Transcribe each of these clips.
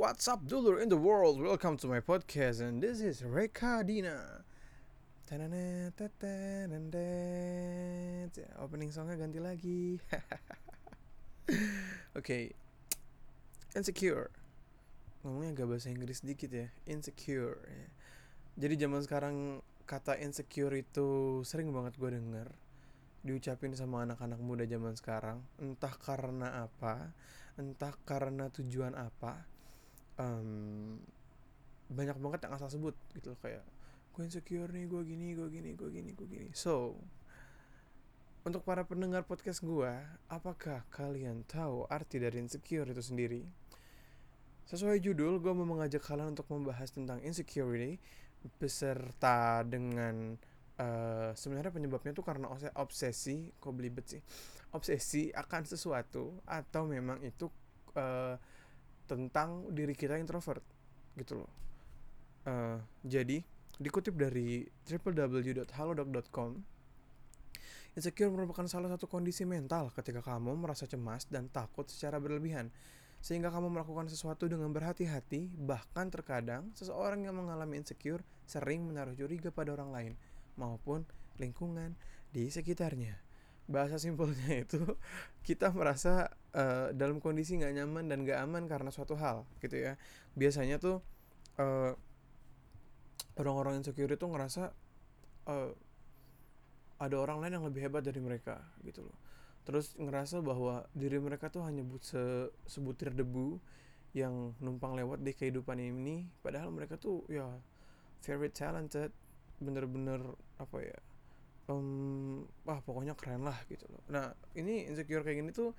What's up, dulur in the world? Welcome to my podcast, and this is Reka Dina. Tanana, tatanandet. Ya, Opening songnya ganti lagi. Oke, insecure. Ngomongnya agak bahasa Inggris dikit ya, insecure. ya. Jadi zaman sekarang kata insecure itu sering banget gue denger diucapin sama anak-anak muda zaman sekarang entah karena apa entah karena tujuan apa Em, banyak banget yang asal sebut gitu loh kayak gue insecure nih gue gini gue gini gue gini gue gini. So untuk para pendengar podcast gue apakah kalian tahu arti dari insecure itu sendiri? Sesuai judul gue mau mengajak kalian untuk membahas tentang insecurity beserta dengan eh, sebenarnya penyebabnya tuh karena obsesi kok belibet sih? Obsesi akan sesuatu atau memang itu eh, tentang diri kita introvert gitu loh. Eh, jadi dikutip dari www.halodoc.com insecure merupakan salah satu kondisi mental ketika kamu merasa cemas dan takut secara berlebihan sehingga kamu melakukan sesuatu dengan berhati-hati bahkan terkadang seseorang yang mengalami insecure sering menaruh curiga pada orang lain maupun lingkungan di sekitarnya. Bahasa simpelnya itu kita merasa eh, dalam kondisi nggak nyaman dan nggak aman karena suatu hal gitu ya. Biasanya tuh eh, orang-orang insecure itu ngerasa eh, ada orang lain yang lebih hebat dari mereka gitu loh. Terus ngerasa bahwa diri mereka tuh hanya but se- sebutir debu yang numpang lewat di kehidupan ini. Padahal mereka tuh ya very talented bener-bener apa ya em, wah pokoknya keren lah gitu loh. Nah ini insecure kayak gini tuh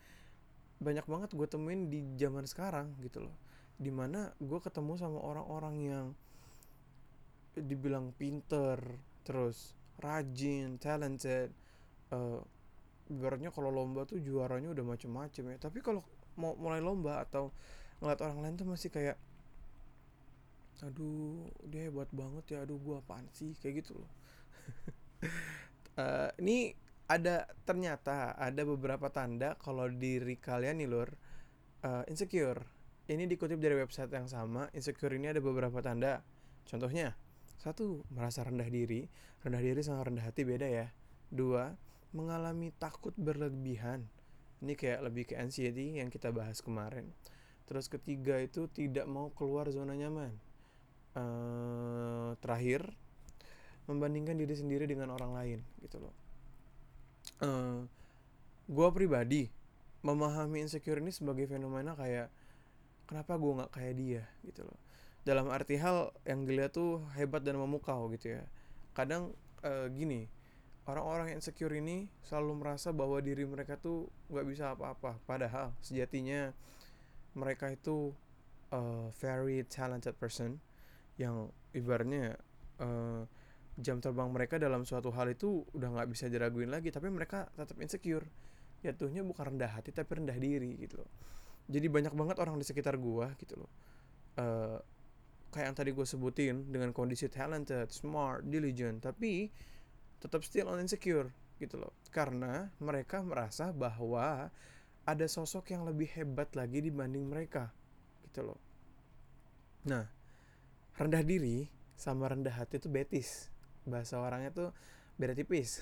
banyak banget gue temuin di zaman sekarang gitu loh. Di mana gue ketemu sama orang-orang yang dibilang pinter terus rajin talented eh ibaratnya kalau lomba tuh juaranya udah macem-macem ya. Tapi kalau mau mulai lomba atau ngeliat orang lain tuh masih kayak aduh dia hebat banget ya aduh gua apaan sih? Kayak gitu loh. Eh, ini ada ternyata ada beberapa tanda kalau diri kalian nih lur eh, insecure. Ini dikutip dari website yang sama insecure ini ada beberapa tanda. Contohnya satu merasa rendah diri. Rendah diri sama rendah hati beda ya. Dua mengalami takut berlebihan. Ini kayak lebih ke anxiety yang kita bahas kemarin. Terus ketiga itu tidak mau keluar zona nyaman. Eh terakhir membandingkan diri sendiri dengan orang lain gitu loh eh gue pribadi memahami insecure ini sebagai fenomena kayak kenapa gue nggak kayak dia gitu loh. Dalam arti hal yang dilihat tuh hebat dan memukau gitu ya. Kadang eh, gini orang-orang yang insecure ini selalu merasa bahwa diri mereka tuh nggak bisa apa-apa. Padahal sejatinya mereka itu eh, very talented person yang ibaratnya eh, jam terbang mereka dalam suatu hal itu udah nggak bisa diraguin lagi tapi mereka tetap insecure jatuhnya bukan rendah hati tapi rendah diri gitu loh jadi banyak banget orang di sekitar gua gitu loh Eh, kayak yang tadi gue sebutin dengan kondisi talented, smart, diligent, tapi tetap still on insecure gitu loh. Karena mereka merasa bahwa ada sosok yang lebih hebat lagi dibanding mereka gitu loh. Nah, rendah diri sama rendah hati itu betis. Bahasa orangnya tuh beda tipis.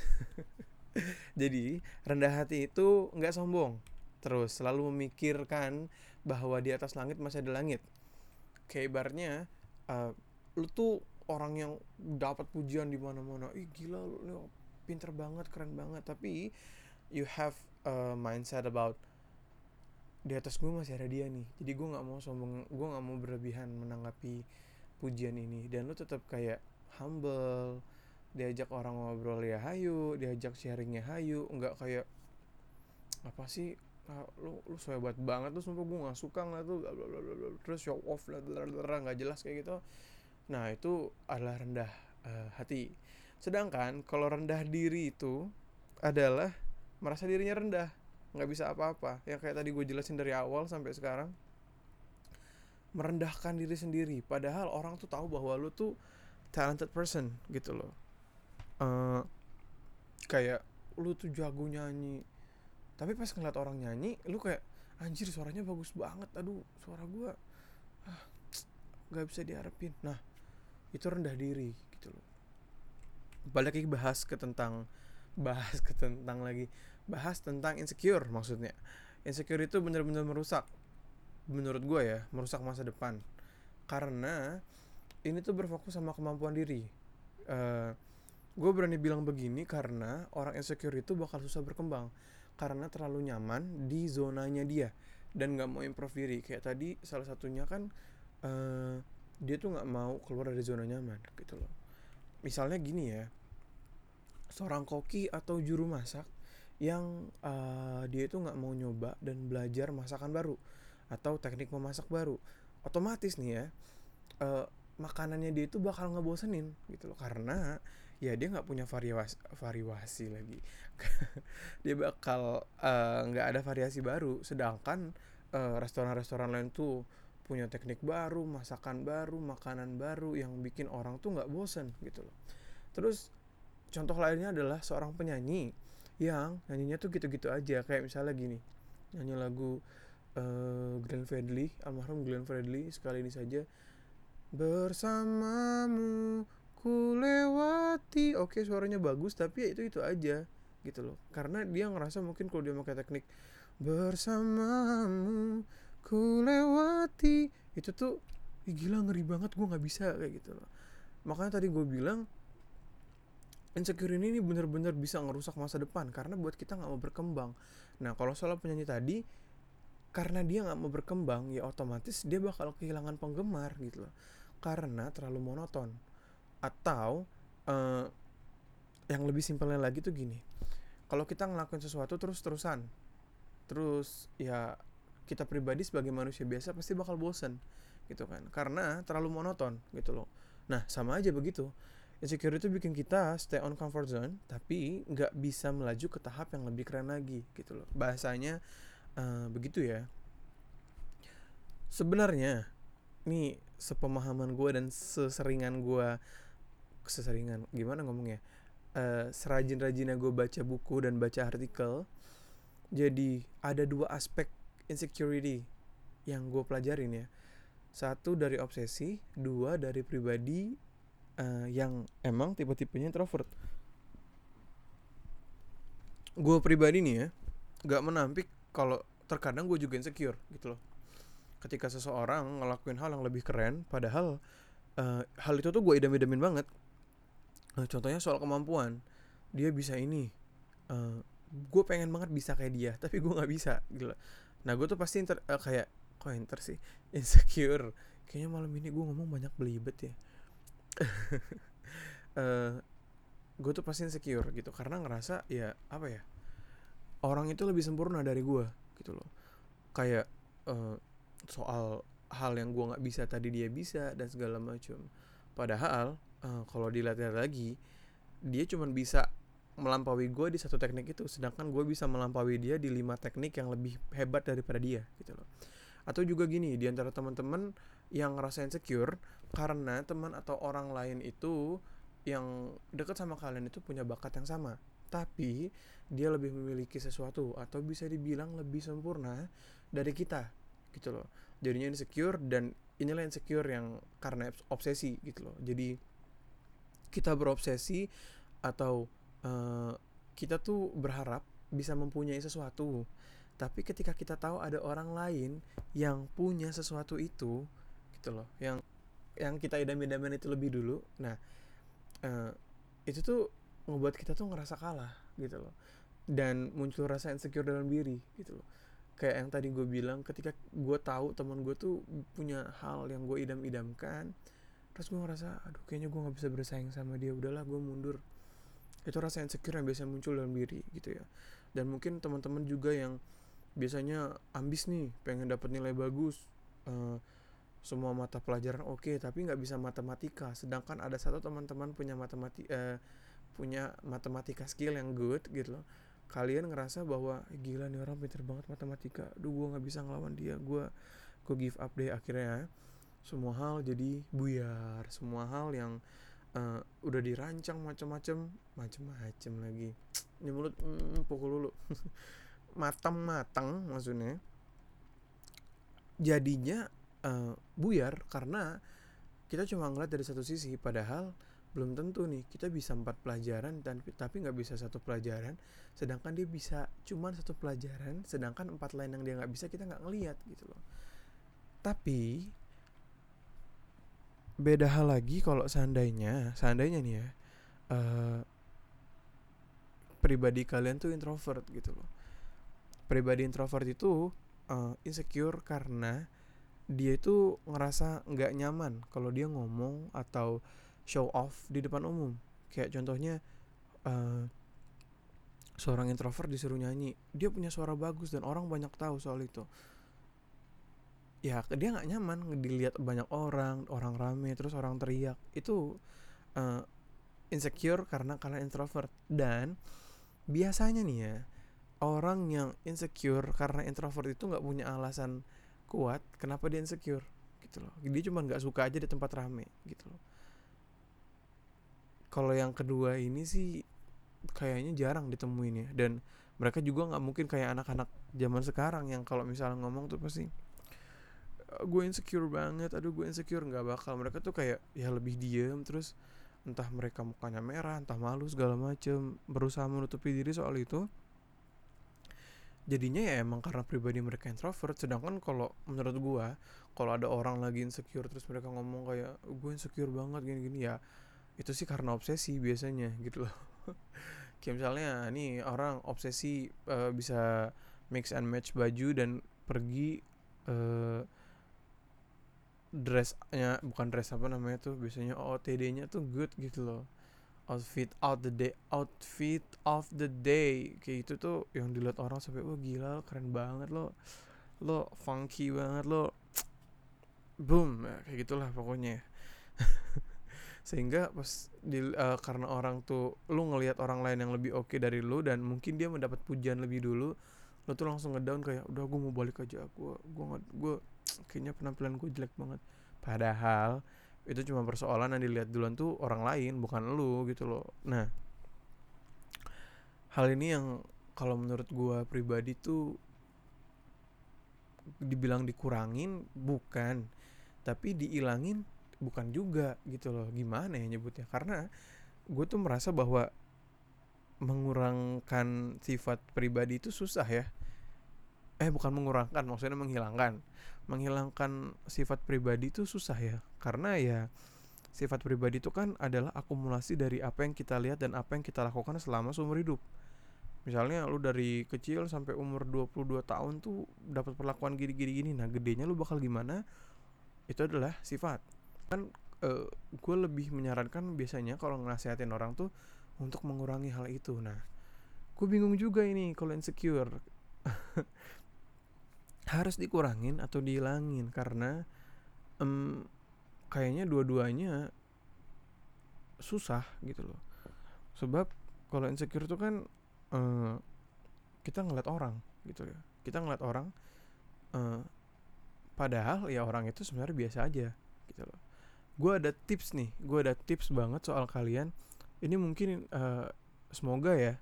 Jadi, rendah hati itu nggak sombong. Terus selalu memikirkan bahwa di atas langit masih ada langit. Kayak uh, lu tuh orang yang dapat pujian di mana-mana. Ih gila lu, lu pinter banget keren banget. Tapi you have a mindset about di atas gue masih ada dia nih. Jadi gue nggak mau sombong gue nggak mau berlebihan menanggapi pujian ini. Dan lu tetap kayak humble. Diajak orang ngobrol ya hayu diajak sharingnya hayu. Nggak kayak apa sih ah, lu lu hebat banget tuh sumpah gue gak suka nggak tuh terus show off lah nggak jelas kayak gitu. Nah itu adalah rendah eh, hati. Sedangkan kalau rendah diri itu adalah merasa dirinya rendah nggak bisa apa-apa. Yang kayak tadi gue jelasin dari awal sampai sekarang merendahkan diri sendiri. Padahal orang tuh tahu bahwa lu tuh talented person gitu loh. Eh, kayak lu tuh jago nyanyi tapi pas ngeliat orang nyanyi lu kayak anjir suaranya bagus banget aduh suara gua ah nggak bisa diharapin. Nah itu rendah diri gitu loh. Balik lagi bahas ke tentang bahas ke tentang lagi bahas tentang insecure maksudnya. Insecure itu benar-benar merusak menurut gue ya merusak masa depan. Karena ini tuh berfokus sama kemampuan diri. Uh, eh, gue berani bilang begini karena orang insecure itu bakal susah berkembang karena terlalu nyaman di zonanya dia dan nggak mau improve diri. Kayak tadi salah satunya kan uh, dia tuh nggak mau keluar dari zona nyaman gitu loh. Misalnya gini ya seorang koki atau juru masak yang uh, dia itu nggak mau nyoba dan belajar masakan baru atau teknik memasak baru. Otomatis nih ya uh, makanannya dia itu bakal ngebosenin gitu loh. Karena ya dia nggak punya variasi variasi lagi. Dia bakal nggak uh, ada variasi baru. Sedangkan restoran-restoran uh, lain tuh punya teknik baru masakan baru makanan baru yang bikin orang tuh nggak bosen gitu loh. Terus contoh lainnya adalah seorang penyanyi yang nyanyinya tuh gitu-gitu aja. Kayak misalnya gini nyanyi lagu uh, Glenn Fredly almarhum Glenn Fredly sekali ini saja bersamamu ku lewati. Oke suaranya bagus tapi ya itu itu aja gitu loh. Karena dia ngerasa mungkin kalau dia pakai teknik bersamamu ku lewati. Itu tuh gila ngeri banget gue nggak bisa kayak gitu loh. Makanya tadi gue bilang insecure ini, ini bener-bener bisa ngerusak masa depan karena buat kita nggak mau berkembang. Nah kalau soal penyanyi tadi karena dia nggak mau berkembang ya otomatis dia bakal kehilangan penggemar gitu loh karena terlalu monoton. Atau uh, yang lebih simpelnya lagi tuh gini. Kalau kita ngelakuin sesuatu terus terusan terus ya kita pribadi sebagai manusia biasa pasti bakal bosen gitu kan. Karena terlalu monoton gitu loh. Nah sama aja begitu. Insecure itu bikin kita stay on comfort zone tapi nggak bisa melaju ke tahap yang lebih keren lagi gitu loh. Bahasanya uh, begitu ya. Sebenarnya nih sepemahaman gue dan seseringan gue seseringan gimana ngomongnya uh, serajin-rajinnya gue baca buku dan baca artikel jadi ada dua aspek insecurity yang gue pelajarin ya. Satu dari obsesi dua dari pribadi uh, yang emang tipe-tipenya introvert. Gue pribadi nih ya gak menampik kalau terkadang gue juga insecure gitu loh ketika seseorang ngelakuin hal yang lebih keren padahal uh, hal itu tuh gue idam-idamin banget. Uh, contohnya soal kemampuan. Dia bisa ini uh, gue pengen banget bisa kayak dia tapi gue nggak bisa gitu nah gue tuh pasti inter, uh, kayak kok inter sih? Insecure. Kayaknya malam ini gue ngomong banyak belibet ya. Uh, eh, gue tuh pasti insecure gitu karena ngerasa ya apa ya orang itu lebih sempurna dari gue gitu loh. Kayak uh, soal hal yang gue nggak bisa tadi dia bisa dan segala macam padahal uh, kalau dilihat lagi dia cuma bisa melampaui gue di satu teknik itu sedangkan gue bisa melampaui dia di lima teknik yang lebih hebat daripada dia gitu loh. Atau juga gini di antara teman-teman yang ngerasa insecure karena teman atau orang lain itu yang dekat sama kalian itu punya bakat yang sama tapi dia lebih memiliki sesuatu atau bisa dibilang lebih sempurna dari kita gitu loh. Jadinya insecure dan inilah insecure yang karena obsesi gitu loh. Jadi kita berobsesi atau uh, kita tuh berharap bisa mempunyai sesuatu tapi ketika kita tahu ada orang lain yang punya sesuatu itu gitu loh yang yang kita idam-idamin itu lebih dulu nah uh, itu tuh ngebuat kita tuh ngerasa kalah gitu loh. Dan muncul rasa insecure dalam diri gitu loh kayak yang tadi gue bilang ketika gue tahu teman gue tuh punya hal yang gue idam-idamkan terus gue ngerasa aduh kayaknya gue nggak bisa bersaing sama dia udahlah gue mundur. Itu rasa insecure yang biasa muncul dalam diri gitu ya. Dan mungkin teman-teman juga yang biasanya ambis nih pengen dapat nilai bagus uh, semua mata pelajaran oke okay, tapi nggak bisa matematika. Sedangkan ada satu teman-teman punya matematika uh, eh, punya matematika skill yang good gitu loh kalian ngerasa bahwa gila nih orang pinter banget matematika duh gue nggak bisa ngelawan dia gue gue give up deh akhirnya semua hal jadi buyar semua hal yang uh, udah dirancang macam-macam macam-macam lagi. Ini mulut mm, pukul dulu. Matang-matang maksudnya. Jadinya uh, buyar karena kita cuma ngeliat dari satu sisi padahal belum tentu nih kita bisa empat pelajaran dan tapi nggak bisa satu pelajaran sedangkan dia bisa cuma satu pelajaran sedangkan empat lain yang dia nggak bisa kita nggak ngeliat gitu loh. Tapi beda hal lagi kalau seandainya seandainya nih ya uh, pribadi kalian tuh introvert gitu loh. Pribadi introvert itu uh, insecure karena dia itu ngerasa nggak nyaman kalau dia ngomong atau show off di depan umum. Kayak contohnya uh, seorang introvert disuruh nyanyi dia punya suara bagus dan orang banyak tahu soal itu. Ya dia nggak nyaman dilihat banyak orang orang rame terus orang teriak. Itu uh, insecure karena kalian introvert. Dan biasanya nih ya orang yang insecure karena introvert itu nggak punya alasan kuat kenapa dia insecure? Gitu loh. Dia cuma nggak suka aja di tempat rame gitu loh kalau yang kedua ini sih kayaknya jarang ditemuin ya. Dan mereka juga nggak mungkin kayak anak-anak zaman sekarang yang kalau misalnya ngomong tuh pasti eh, gue insecure banget aduh gue insecure. Nggak bakal. Mereka tuh kayak ya lebih diem terus entah mereka mukanya merah entah malu segala macem berusaha menutupi diri soal itu. Jadinya ya emang karena pribadi mereka introvert. Sedangkan kalau menurut gue kalau ada orang lagi insecure terus mereka ngomong kayak gue insecure banget gini-gini ya itu sih karena obsesi biasanya gitu loh. Kayak misalnya nih orang obsesi uh, bisa mix and match baju dan pergi uh, dressnya bukan dress apa namanya tuh biasanya OTD-nya tuh good gitu loh. Outfit out the day outfit of the day. Kayak gitu tuh yang dilihat orang sampai wah gila keren banget lo. Lo funky banget lo. Boom ya, kayak gitulah pokoknya sehingga pas di, uh, karena orang tuh lu ngelihat orang lain yang lebih oke okay dari lu dan mungkin dia mendapat pujian lebih dulu lu tuh langsung ngedown kayak udah gue mau balik aja gue gue gue kayaknya penampilan gue jelek banget. Padahal itu cuma persoalan yang dilihat duluan tuh orang lain bukan lu gitu loh. Nah hal ini yang kalau menurut gue pribadi tuh dibilang dikurangin bukan. Tapi diilangin bukan juga gitu loh gimana ya nyebutnya? Karena gue tuh merasa bahwa mengurangkan sifat pribadi itu susah ya. Eh bukan mengurangkan maksudnya menghilangkan. Menghilangkan sifat pribadi itu susah ya. Karena ya sifat pribadi itu kan adalah akumulasi dari apa yang kita lihat dan apa yang kita lakukan selama seumur hidup. Misalnya lu dari kecil sampai umur 22 tahun tuh dapat perlakuan gini-gini gini nah gedenya lu bakal gimana? Itu adalah sifat kan uh, gue lebih menyarankan biasanya kalau nasihatin orang tuh untuk mengurangi hal itu. Nah gue bingung juga ini kalau insecure. Harus dikurangin atau dihilangin karena um, kayaknya dua-duanya susah gitu loh. Sebab kalau insecure tuh kan uh, kita ngeliat orang gitu ya kita ngeliat orang uh, padahal ya orang itu sebenarnya biasa aja gitu loh gue ada tips nih gue ada tips banget soal kalian. Ini mungkin uh, semoga ya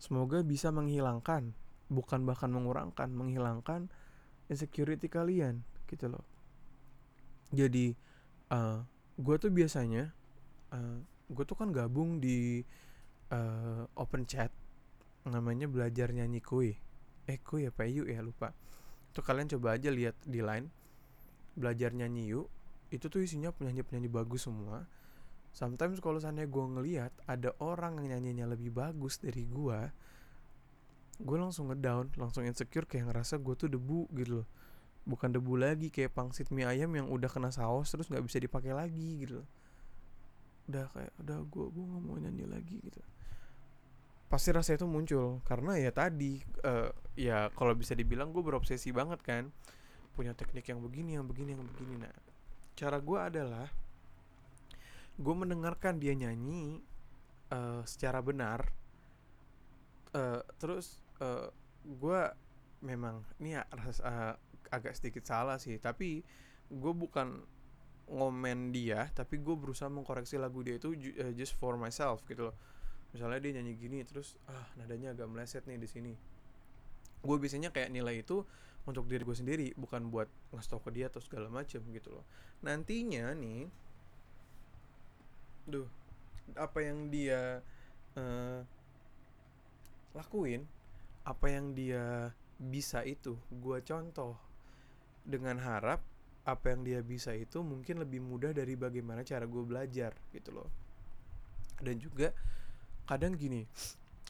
semoga bisa menghilangkan bukan bahkan mengurangkan menghilangkan insecurity kalian gitu loh. Jadi uh, eh, gue tuh biasanya uh, eh, gue tuh kan gabung di uh, open chat namanya belajar nyanyi kue eh kue apa yuk ya? Lupa. Tuh kalian coba aja lihat di line belajar nyanyi yuk itu tuh isinya penyanyi-penyanyi bagus semua. Sometimes kalau sana gue ngeliat ada orang yang nyanyinya lebih bagus dari gue gue langsung ngedown langsung insecure kayak ngerasa gue tuh debu gitu loh. Bukan debu lagi kayak pangsit mie ayam yang udah kena saus terus nggak bisa dipakai lagi gitu loh. Udah kayak udah gue gue nggak mau nyanyi lagi gitu. Pasti rasa itu muncul karena ya tadi uh, ya kalau bisa dibilang gue berobsesi banget kan. Punya teknik yang begini yang begini yang begini. Nah cara gue adalah gue mendengarkan dia nyanyi uh, secara benar. Uh, terus uh, gue memang ini ya uh, agak sedikit salah sih tapi gue bukan ngomen dia tapi gue berusaha mengkoreksi lagu dia itu uh, just for myself gitu loh. Misalnya dia nyanyi gini terus ah nadanya agak meleset nih di sini gue biasanya kayak nilai itu untuk diri gue sendiri bukan buat ngasih ke dia atau segala macem gitu loh. Nantinya nih duh apa yang dia uh, lakuin apa yang dia bisa itu gue contoh. Dengan harap apa yang dia bisa itu mungkin lebih mudah dari bagaimana cara gue belajar gitu loh. Dan juga kadang gini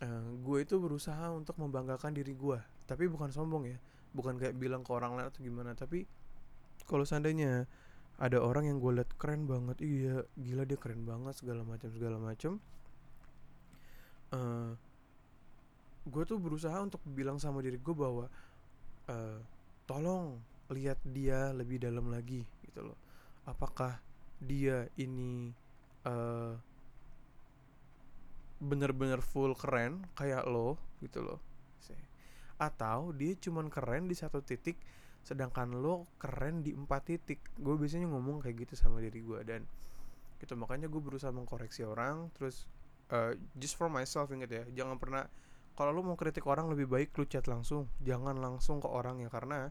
uh, gue itu berusaha untuk membanggakan diri gue tapi bukan sombong ya. Bukan kayak bilang ke orang lain atau gimana. Tapi kalau seandainya ada orang yang gue liat keren banget iya gila dia keren banget segala macam segala macam uh, gue tuh berusaha untuk bilang sama diri gue bahwa uh, tolong lihat dia lebih dalam lagi gitu loh. Apakah dia ini uh, bener-bener full keren kayak lo gitu loh atau dia cuman keren di satu titik sedangkan lo keren di empat titik. Gue biasanya ngomong kayak gitu sama diri gue dan gitu. Makanya gue berusaha mengkoreksi orang terus uh, just for myself inget ya. Jangan pernah kalau lo mau kritik orang lebih baik lo chat langsung. Jangan langsung ke orang ya karena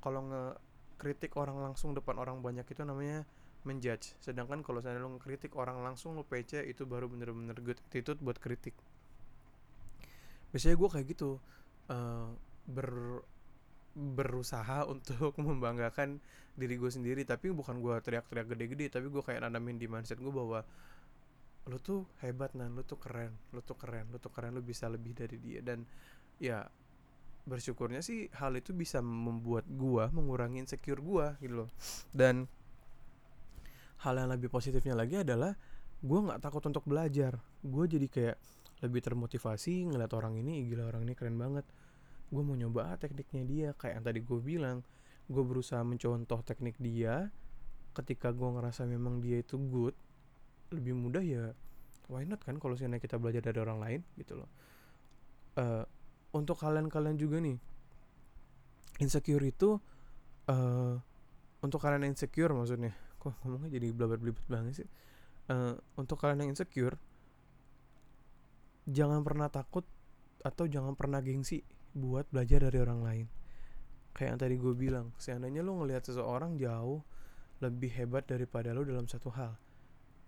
kalau ngekritik orang langsung depan orang banyak itu namanya menjudge. Sedangkan kalau saya lo ngekritik orang langsung lo PC itu baru bener-bener good attitude buat kritik. Biasanya gue kayak gitu uh, ber berusaha untuk membanggakan diri gue sendiri. Tapi bukan gue teriak-teriak gede-gede tapi gue kayak nanamin di mindset gue bahwa lo tuh hebat nan. Lo tuh keren. Lo tuh keren. Lo tuh keren. Lo bisa lebih dari dia. Dan ya bersyukurnya sih hal itu bisa membuat gua mengurangi insecure gua gitu loh. Dan hal yang lebih positifnya lagi adalah gua nggak takut untuk belajar. Gua jadi kayak lebih termotivasi ngeliat orang ini gila orang ini keren banget gue mau nyoba tekniknya dia. Kayak yang tadi gue bilang gue berusaha mencontoh teknik dia. Ketika gue ngerasa memang dia itu good lebih mudah ya why not kan kalau misalnya kita belajar dari orang lain gitu loh. Uh, untuk kalian-kalian juga nih insecure itu uh, untuk kalian yang insecure maksudnya kok ngomongnya jadi blabar belibet banget sih? Uh, untuk kalian yang insecure jangan pernah takut atau jangan pernah gengsi buat belajar dari orang lain. Kayak yang tadi gue bilang seandainya lo ngelihat seseorang jauh lebih hebat daripada lo dalam satu hal.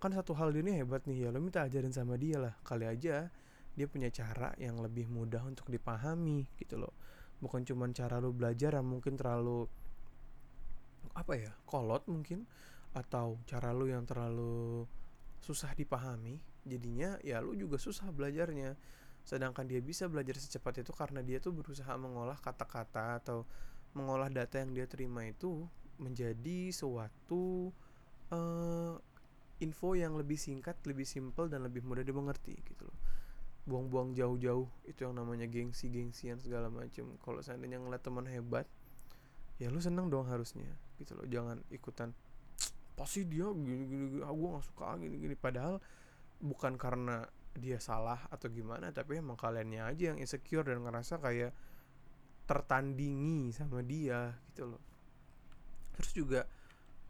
Kan satu hal ini hebat nih ya lo minta ajarin sama dia lah. Kali aja dia punya cara yang lebih mudah untuk dipahami gitu loh. Bukan cuma cara lo belajar yang mungkin terlalu apa ya kolot mungkin atau cara lo yang terlalu susah dipahami. Jadinya ya lo juga susah belajarnya sedangkan dia bisa belajar secepat itu karena dia tuh berusaha mengolah kata-kata atau mengolah data yang dia terima itu menjadi suatu uh, info yang lebih singkat, lebih simple dan lebih mudah dimengerti gitu loh. Buang-buang jauh-jauh itu yang namanya gengsi-gengsian segala macam kalau seandainya ngeliat teman hebat ya lu seneng dong harusnya gitu loh. Jangan ikutan pasti dia gini gini, gini ah, gue gak suka gini gini padahal bukan karena dia salah atau gimana tapi emang kaliannya aja yang insecure dan ngerasa kayak tertandingi sama dia gitu loh terus juga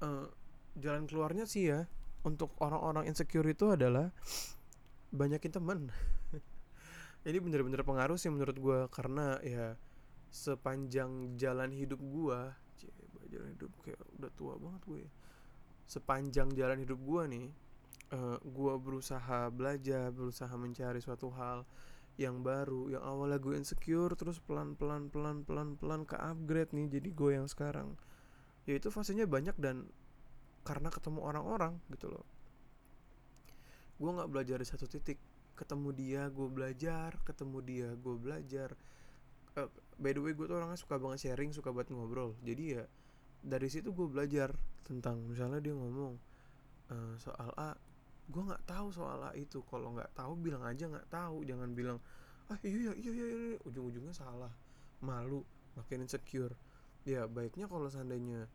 uh, jalan keluarnya sih ya untuk orang-orang insecure itu adalah banyakin temen ini bener-bener pengaruh sih menurut gue karena ya sepanjang jalan hidup gue jalan hidup kayak udah tua banget gue ya. sepanjang jalan hidup gue nih uh, eh, gue berusaha belajar berusaha mencari suatu hal yang baru yang awalnya gue insecure terus pelan pelan pelan pelan pelan ke upgrade nih jadi gue yang sekarang. Ya itu fasenya banyak dan karena ketemu orang-orang gitu loh. Gue nggak belajar di satu titik. Ketemu dia gue belajar ketemu dia gue belajar. Uh, by the way gue tuh orangnya suka banget sharing suka banget ngobrol. Jadi ya dari situ gue belajar tentang misalnya dia ngomong uh, soal A gue nggak tahu soal itu. Kalau nggak tahu bilang aja nggak tahu. Jangan bilang ah iya iya iya iya, iya. ujung-ujungnya salah malu makin insecure. Ya baiknya kalau seandainya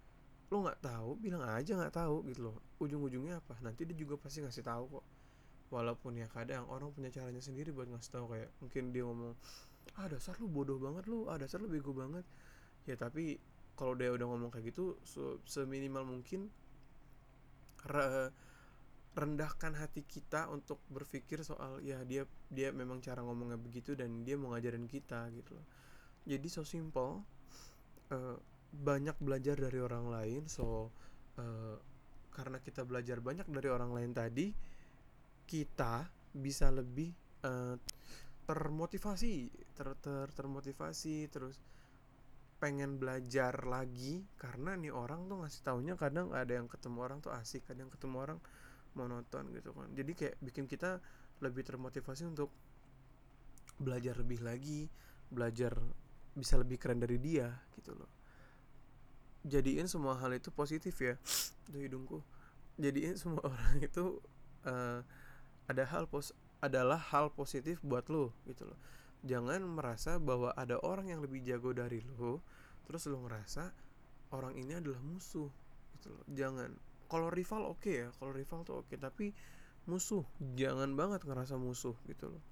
lo nggak tahu bilang aja nggak tahu gitu loh. Ujung-ujungnya apa? Nanti dia juga pasti ngasih tahu kok. Walaupun ya kadang orang punya caranya sendiri buat ngasih tahu kayak mungkin dia ngomong ah dasar lu bodoh banget lu. Ah dasar lu bego banget. Ya tapi kalau dia udah ngomong kayak gitu so, seminimal mungkin re rendahkan hati kita untuk berpikir soal ya dia dia memang cara ngomongnya begitu dan dia mau ngajarin kita gitu loh. Jadi so simple uh, banyak belajar dari orang lain. So uh, karena kita belajar banyak dari orang lain tadi kita bisa lebih uh, termotivasi ter, ter termotivasi terus pengen belajar lagi. Karena nih orang tuh ngasih taunya kadang ada yang ketemu orang tuh asik kadang ketemu orang monoton gitu kan. Jadi kayak bikin kita lebih termotivasi untuk belajar lebih lagi belajar bisa lebih keren dari dia gitu loh. Jadiin semua hal itu positif ya. Tuh hidungku. Jadiin semua orang itu uh, ada hal pos adalah hal positif buat lo gitu loh. Jangan merasa bahwa ada orang yang lebih jago dari lo terus lo ngerasa orang ini adalah musuh gitu loh. Jangan kalau rival oke okay ya kalau rival tuh oke okay. tapi musuh jangan banget ngerasa musuh gitu loh.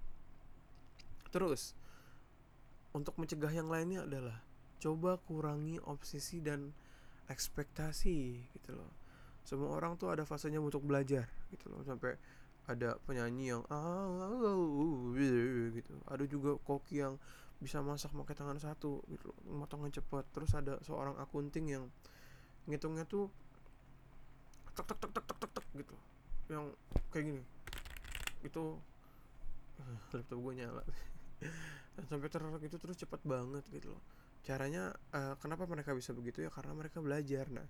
Terus untuk mencegah yang lainnya adalah coba kurangi obsesi dan ekspektasi gitu loh. Semua orang tuh ada fasenya untuk belajar gitu loh sampai ada penyanyi yang ah gitu. Ada juga koki yang bisa masak pakai tangan satu gitu tangan cepat terus ada seorang akunting yang ngitungnya tuh tek tek tek tek tek tek, tek gitu. Yang kayak gini. Itu laptop gue nyala. Sampai terlalu gitu terus cepat banget gitu loh. Caranya uh, kenapa mereka bisa begitu ya? Karena mereka belajar. Nah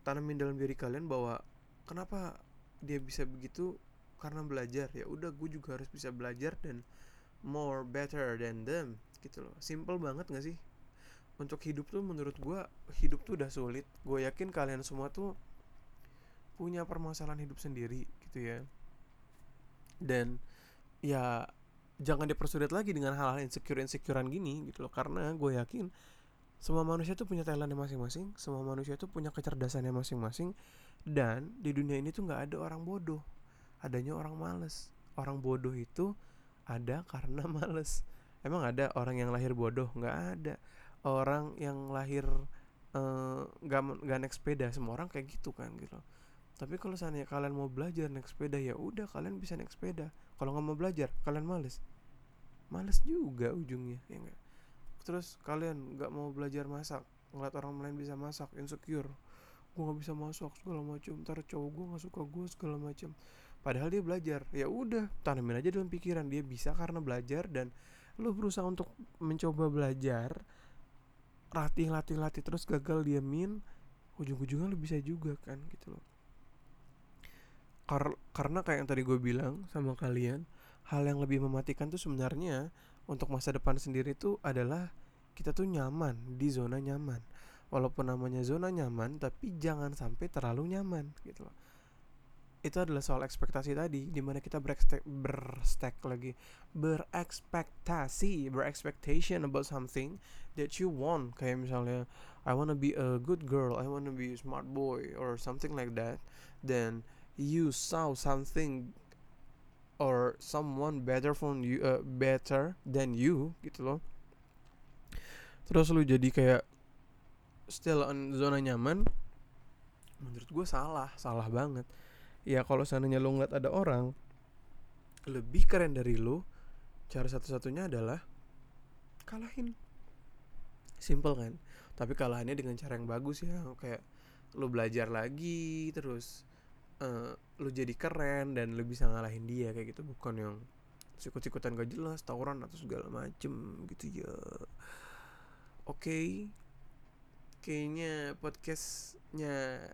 tanamin dalam diri kalian bahwa kenapa dia bisa begitu? Karena belajar. Ya udah gue juga harus bisa belajar dan more better than them gitu loh. Simple banget gak sih? Untuk hidup tuh menurut gue hidup tuh udah sulit. Gue yakin kalian semua tuh punya permasalahan hidup sendiri gitu ya. Dan ya jangan dipersulit lagi dengan hal-hal insecure insecurean gini gitu loh. Karena gue yakin semua manusia tuh punya talentnya masing-masing semua manusia tuh punya kecerdasannya masing-masing dan di dunia ini tuh nggak ada orang bodoh. Adanya orang males. Orang bodoh itu ada karena males. Emang ada orang yang lahir bodoh? Nggak ada. Orang yang lahir eh, nggak uh, nggak naik sepeda semua orang kayak gitu kan gitu tapi kalau seandainya kalian mau belajar naik sepeda ya udah kalian bisa naik sepeda. Kalau nggak mau belajar kalian males. Males juga ujungnya ya enggak terus kalian nggak mau belajar masak ngeliat orang lain bisa masak insecure. Gue nggak bisa masak segala macam ntar cowok gue nggak suka gue segala macam padahal dia belajar. Ya udah tanamin aja dalam pikiran. Dia bisa karena belajar dan lo berusaha untuk mencoba belajar latih latih latih terus gagal diamin ujung-ujungnya lo bisa juga kan gitu loh Kar karena kayak yang tadi gue bilang sama kalian hal yang lebih mematikan tuh sebenarnya untuk masa depan sendiri tuh adalah kita tuh nyaman di zona nyaman. Walaupun namanya zona nyaman tapi jangan sampai terlalu nyaman gitu loh. Itu adalah soal ekspektasi tadi di mana kita berekstek berstek lagi. Berekspektasi berekspektation about something that you want. Kayak misalnya I wanna be a good girl I wanna be a smart boy or something like that. Then you saw something or someone better from you uh, better than you gitu loh. Terus lu jadi kayak still on zona nyaman? Menurut gue salah salah banget. Ya kalau seandainya lo ngeliat ada orang lebih keren dari lo cara satu-satunya adalah kalahin. Simple kan? Tapi kalahannya dengan cara yang bagus ya kayak lo belajar lagi terus uh, lo jadi keren dan lo bisa ngalahin dia kayak gitu bukan yang sikut-sikutan gak jelas tawuran atau segala macem gitu ya oke okay. kayaknya podcastnya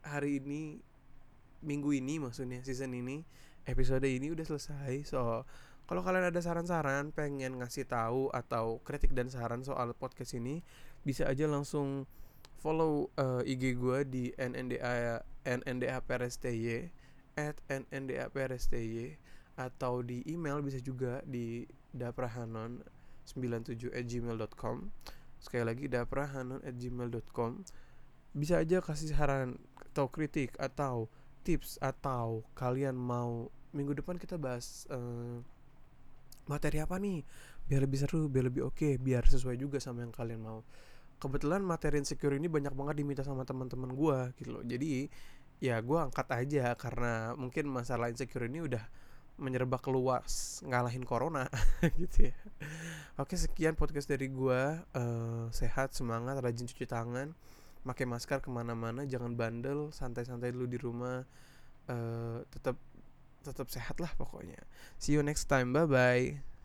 hari ini minggu ini maksudnya season ini episode ini udah selesai so kalau kalian ada saran-saran pengen ngasih tahu atau kritik dan saran soal podcast ini bisa aja langsung follow uh, IG gue di NNDA NNDAPRSTY at NNDAPRSTY atau di email bisa juga di daprahanon 97 at gmail.com sekali lagi daprahanon at gmail.com bisa aja kasih saran atau kritik atau tips atau kalian mau minggu depan kita bahas uh, materi apa nih? Biar lebih seru biar lebih oke okay, biar sesuai juga sama yang kalian mau kebetulan materi insecure ini banyak banget diminta sama teman-teman gue gitu loh. Jadi ya gue angkat aja karena mungkin masalah insecure ini udah menyerbak luas ngalahin corona gitu ya. Oke sekian podcast dari gue uh, sehat semangat rajin cuci tangan pakai masker ke mana-mana jangan bandel santai-santai dulu di rumah. Uh, tetap tetap sehat lah pokoknya. See you next time. Bye bye